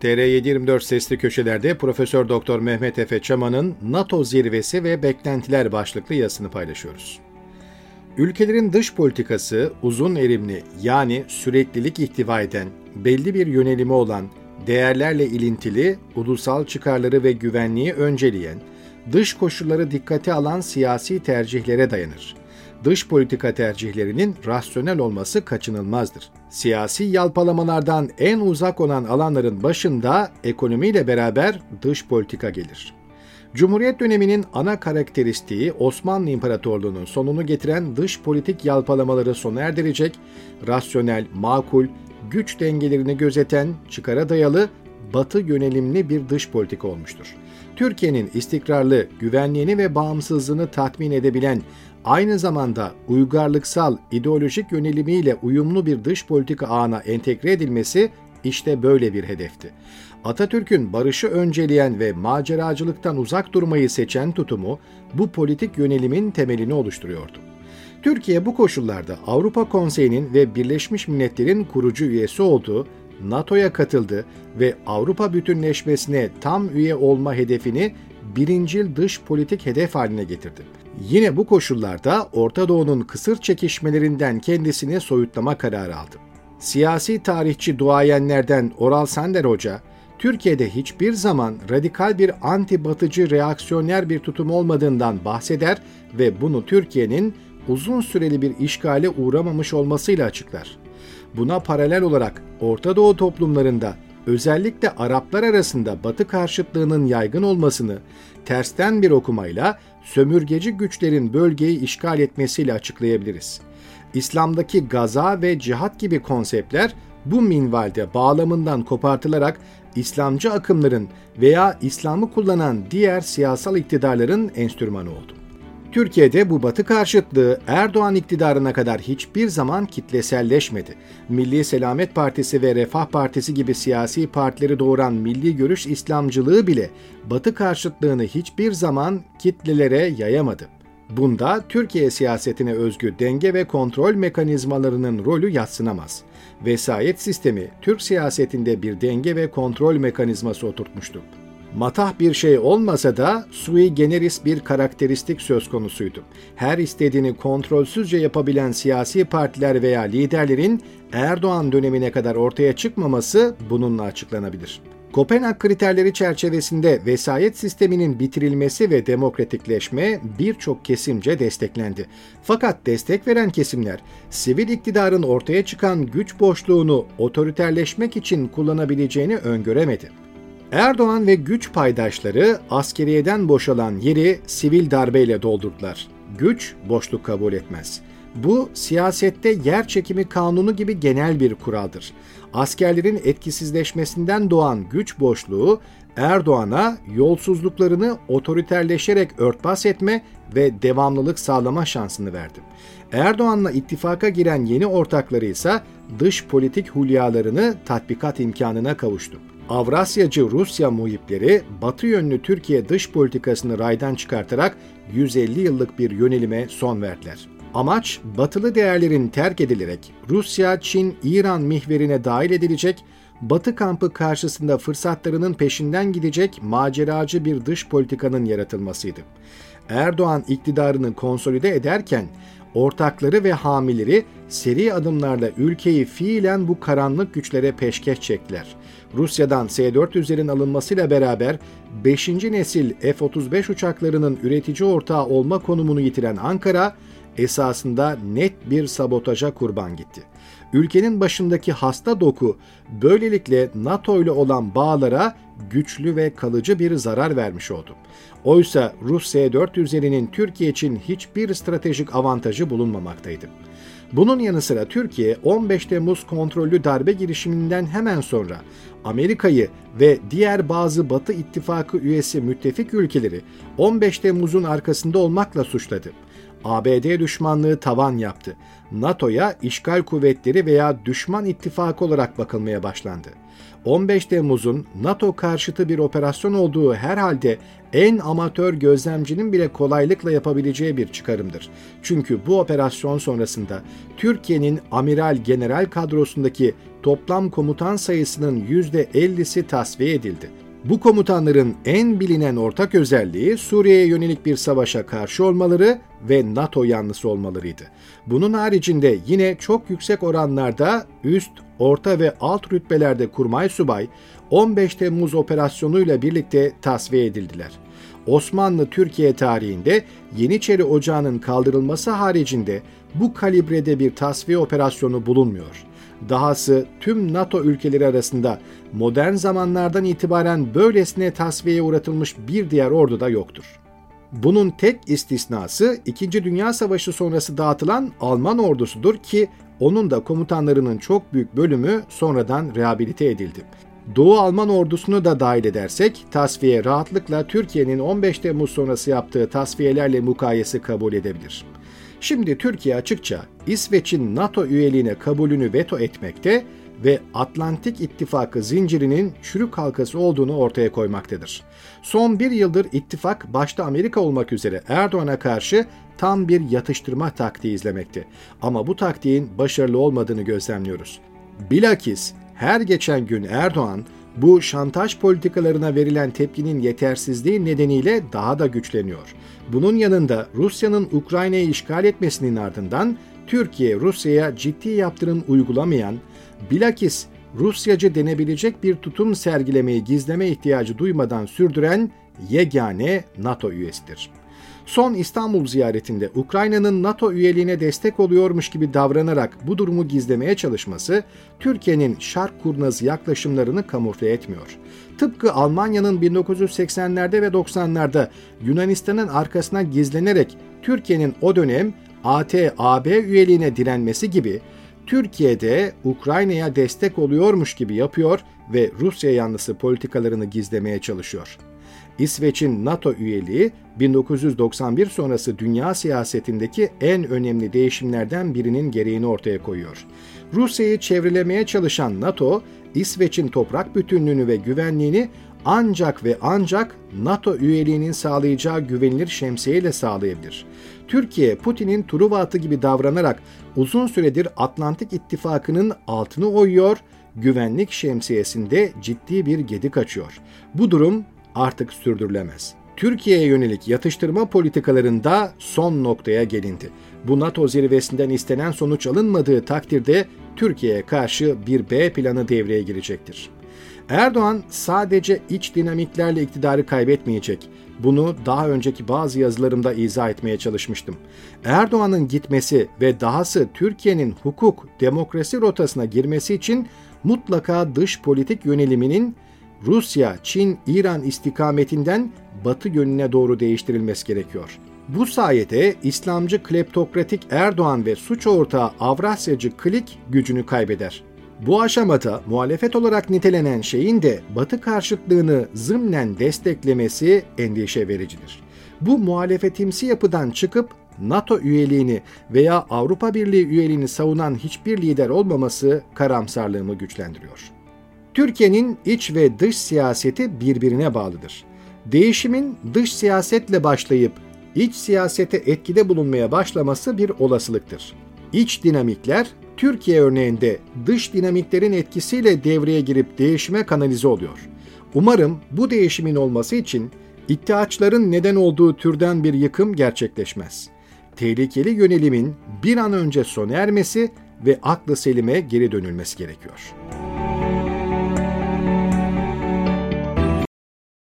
TR724 sesli köşelerde Profesör Doktor Mehmet Efe Çaman'ın NATO zirvesi ve beklentiler başlıklı yazısını paylaşıyoruz. Ülkelerin dış politikası uzun erimli yani süreklilik ihtiva eden, belli bir yönelimi olan, değerlerle ilintili, ulusal çıkarları ve güvenliği önceleyen, dış koşulları dikkate alan siyasi tercihlere dayanır dış politika tercihlerinin rasyonel olması kaçınılmazdır. Siyasi yalpalamalardan en uzak olan alanların başında ekonomiyle beraber dış politika gelir. Cumhuriyet döneminin ana karakteristiği Osmanlı İmparatorluğu'nun sonunu getiren dış politik yalpalamaları sona erdirecek, rasyonel, makul, güç dengelerini gözeten, çıkara dayalı, batı yönelimli bir dış politika olmuştur. Türkiye'nin istikrarlı, güvenliğini ve bağımsızlığını tatmin edebilen aynı zamanda uygarlıksal ideolojik yönelimiyle uyumlu bir dış politika ağına entegre edilmesi işte böyle bir hedefti. Atatürk'ün barışı önceleyen ve maceracılıktan uzak durmayı seçen tutumu bu politik yönelimin temelini oluşturuyordu. Türkiye bu koşullarda Avrupa Konseyi'nin ve Birleşmiş Milletler'in kurucu üyesi olduğu NATO'ya katıldı ve Avrupa bütünleşmesine tam üye olma hedefini birincil dış politik hedef haline getirdi. Yine bu koşullarda Orta Doğu'nun kısır çekişmelerinden kendisini soyutlama kararı aldı. Siyasi tarihçi duayenlerden Oral Sander Hoca, Türkiye'de hiçbir zaman radikal bir anti-batıcı reaksiyoner bir tutum olmadığından bahseder ve bunu Türkiye'nin uzun süreli bir işgale uğramamış olmasıyla açıklar. Buna paralel olarak Orta Doğu toplumlarında özellikle Araplar arasında Batı karşıtlığının yaygın olmasını tersten bir okumayla sömürgeci güçlerin bölgeyi işgal etmesiyle açıklayabiliriz. İslam'daki gaza ve cihat gibi konseptler bu minvalde bağlamından kopartılarak İslamcı akımların veya İslam'ı kullanan diğer siyasal iktidarların enstrümanı oldu. Türkiye'de bu batı karşıtlığı Erdoğan iktidarına kadar hiçbir zaman kitleselleşmedi. Milli Selamet Partisi ve Refah Partisi gibi siyasi partileri doğuran milli görüş İslamcılığı bile batı karşıtlığını hiçbir zaman kitlelere yayamadı. Bunda Türkiye siyasetine özgü denge ve kontrol mekanizmalarının rolü yatsınamaz. Vesayet sistemi Türk siyasetinde bir denge ve kontrol mekanizması oturtmuştu. Matah bir şey olmasa da sui generis bir karakteristik söz konusuydu. Her istediğini kontrolsüzce yapabilen siyasi partiler veya liderlerin Erdoğan dönemine kadar ortaya çıkmaması bununla açıklanabilir. Kopenhag kriterleri çerçevesinde vesayet sisteminin bitirilmesi ve demokratikleşme birçok kesimce desteklendi. Fakat destek veren kesimler sivil iktidarın ortaya çıkan güç boşluğunu otoriterleşmek için kullanabileceğini öngöremedi. Erdoğan ve güç paydaşları askeriyeden boşalan yeri sivil darbeyle doldurdular. Güç boşluk kabul etmez. Bu siyasette yer çekimi kanunu gibi genel bir kuraldır. Askerlerin etkisizleşmesinden doğan güç boşluğu Erdoğan'a yolsuzluklarını otoriterleşerek örtbas etme ve devamlılık sağlama şansını verdi. Erdoğan'la ittifaka giren yeni ortakları ise dış politik hulyalarını tatbikat imkanına kavuştu. Avrasyacı Rusya muhipleri Batı yönlü Türkiye dış politikasını raydan çıkartarak 150 yıllık bir yönelime son verdiler. Amaç batılı değerlerin terk edilerek Rusya, Çin, İran mihverine dahil edilecek, Batı kampı karşısında fırsatlarının peşinden gidecek maceracı bir dış politikanın yaratılmasıydı. Erdoğan iktidarını konsolide ederken ortakları ve hamileri seri adımlarla ülkeyi fiilen bu karanlık güçlere peşkeş çektiler. Rusya'dan S-400'lerin alınmasıyla beraber 5. nesil F-35 uçaklarının üretici ortağı olma konumunu yitiren Ankara, esasında net bir sabotaja kurban gitti. Ülkenin başındaki hasta doku böylelikle NATO ile olan bağlara güçlü ve kalıcı bir zarar vermiş oldu. Oysa Rus S-400'lerinin Türkiye için hiçbir stratejik avantajı bulunmamaktaydı. Bunun yanı sıra Türkiye 15 Temmuz kontrollü darbe girişiminden hemen sonra Amerika'yı ve diğer bazı Batı ittifakı üyesi müttefik ülkeleri 15 Temmuz'un arkasında olmakla suçladı. ABD düşmanlığı tavan yaptı. NATO'ya işgal kuvvetleri veya düşman ittifakı olarak bakılmaya başlandı. 15 Temmuz'un NATO karşıtı bir operasyon olduğu herhalde en amatör gözlemcinin bile kolaylıkla yapabileceği bir çıkarımdır. Çünkü bu operasyon sonrasında Türkiye'nin amiral general kadrosundaki toplam komutan sayısının %50'si tasfiye edildi. Bu komutanların en bilinen ortak özelliği Suriye'ye yönelik bir savaşa karşı olmaları ve NATO yanlısı olmalarıydı. Bunun haricinde yine çok yüksek oranlarda üst, orta ve alt rütbelerde kurmay subay 15 Temmuz operasyonuyla birlikte tasfiye edildiler. Osmanlı Türkiye tarihinde Yeniçeri Ocağı'nın kaldırılması haricinde bu kalibrede bir tasfiye operasyonu bulunmuyor. Dahası tüm NATO ülkeleri arasında modern zamanlardan itibaren böylesine tasfiyeye uğratılmış bir diğer ordu da yoktur. Bunun tek istisnası 2. Dünya Savaşı sonrası dağıtılan Alman ordusudur ki onun da komutanlarının çok büyük bölümü sonradan rehabilite edildi. Doğu Alman ordusunu da dahil edersek tasfiye rahatlıkla Türkiye'nin 15 Temmuz sonrası yaptığı tasfiyelerle mukayese kabul edebilir. Şimdi Türkiye açıkça İsveç'in NATO üyeliğine kabulünü veto etmekte ve Atlantik İttifakı zincirinin çürük halkası olduğunu ortaya koymaktadır. Son bir yıldır ittifak başta Amerika olmak üzere Erdoğan'a karşı tam bir yatıştırma taktiği izlemekte. Ama bu taktiğin başarılı olmadığını gözlemliyoruz. Bilakis her geçen gün Erdoğan bu şantaj politikalarına verilen tepkinin yetersizliği nedeniyle daha da güçleniyor. Bunun yanında Rusya'nın Ukrayna'yı işgal etmesinin ardından Türkiye Rusya'ya ciddi yaptırım uygulamayan, bilakis Rusyacı denebilecek bir tutum sergilemeyi gizleme ihtiyacı duymadan sürdüren yegane NATO üyesidir. Son İstanbul ziyaretinde Ukrayna'nın NATO üyeliğine destek oluyormuş gibi davranarak bu durumu gizlemeye çalışması Türkiye'nin şark kurnazı yaklaşımlarını kamufle etmiyor. Tıpkı Almanya'nın 1980'lerde ve 90'larda Yunanistan'ın arkasına gizlenerek Türkiye'nin o dönem AT-AB üyeliğine direnmesi gibi Türkiye'de Ukrayna'ya destek oluyormuş gibi yapıyor ve Rusya yanlısı politikalarını gizlemeye çalışıyor. İsveç'in NATO üyeliği 1991 sonrası dünya siyasetindeki en önemli değişimlerden birinin gereğini ortaya koyuyor. Rusya'yı çevrilemeye çalışan NATO, İsveç'in toprak bütünlüğünü ve güvenliğini ancak ve ancak NATO üyeliğinin sağlayacağı güvenilir şemsiyeyle sağlayabilir. Türkiye, Putin'in Truva atı gibi davranarak uzun süredir Atlantik İttifakı'nın altını oyuyor, güvenlik şemsiyesinde ciddi bir gedik açıyor. Bu durum artık sürdürülemez. Türkiye'ye yönelik yatıştırma politikalarında son noktaya gelindi. Bu NATO zirvesinden istenen sonuç alınmadığı takdirde Türkiye'ye karşı bir B planı devreye girecektir. Erdoğan sadece iç dinamiklerle iktidarı kaybetmeyecek. Bunu daha önceki bazı yazılarımda izah etmeye çalışmıştım. Erdoğan'ın gitmesi ve dahası Türkiye'nin hukuk, demokrasi rotasına girmesi için mutlaka dış politik yöneliminin Rusya, Çin, İran istikametinden Batı yönüne doğru değiştirilmesi gerekiyor. Bu sayede İslamcı kleptokratik Erdoğan ve suç ortağı Avrasyacı Klik gücünü kaybeder. Bu aşamada muhalefet olarak nitelenen şeyin de Batı karşıtlığını zımnen desteklemesi endişe vericidir. Bu muhalefetimsi yapıdan çıkıp NATO üyeliğini veya Avrupa Birliği üyeliğini savunan hiçbir lider olmaması karamsarlığımı güçlendiriyor. Türkiye'nin iç ve dış siyaseti birbirine bağlıdır. Değişimin dış siyasetle başlayıp iç siyasete etkide bulunmaya başlaması bir olasılıktır. İç dinamikler Türkiye örneğinde dış dinamiklerin etkisiyle devreye girip değişime kanalize oluyor. Umarım bu değişimin olması için iddiaçların neden olduğu türden bir yıkım gerçekleşmez. Tehlikeli yönelimin bir an önce sona ermesi ve aklı selime geri dönülmesi gerekiyor.''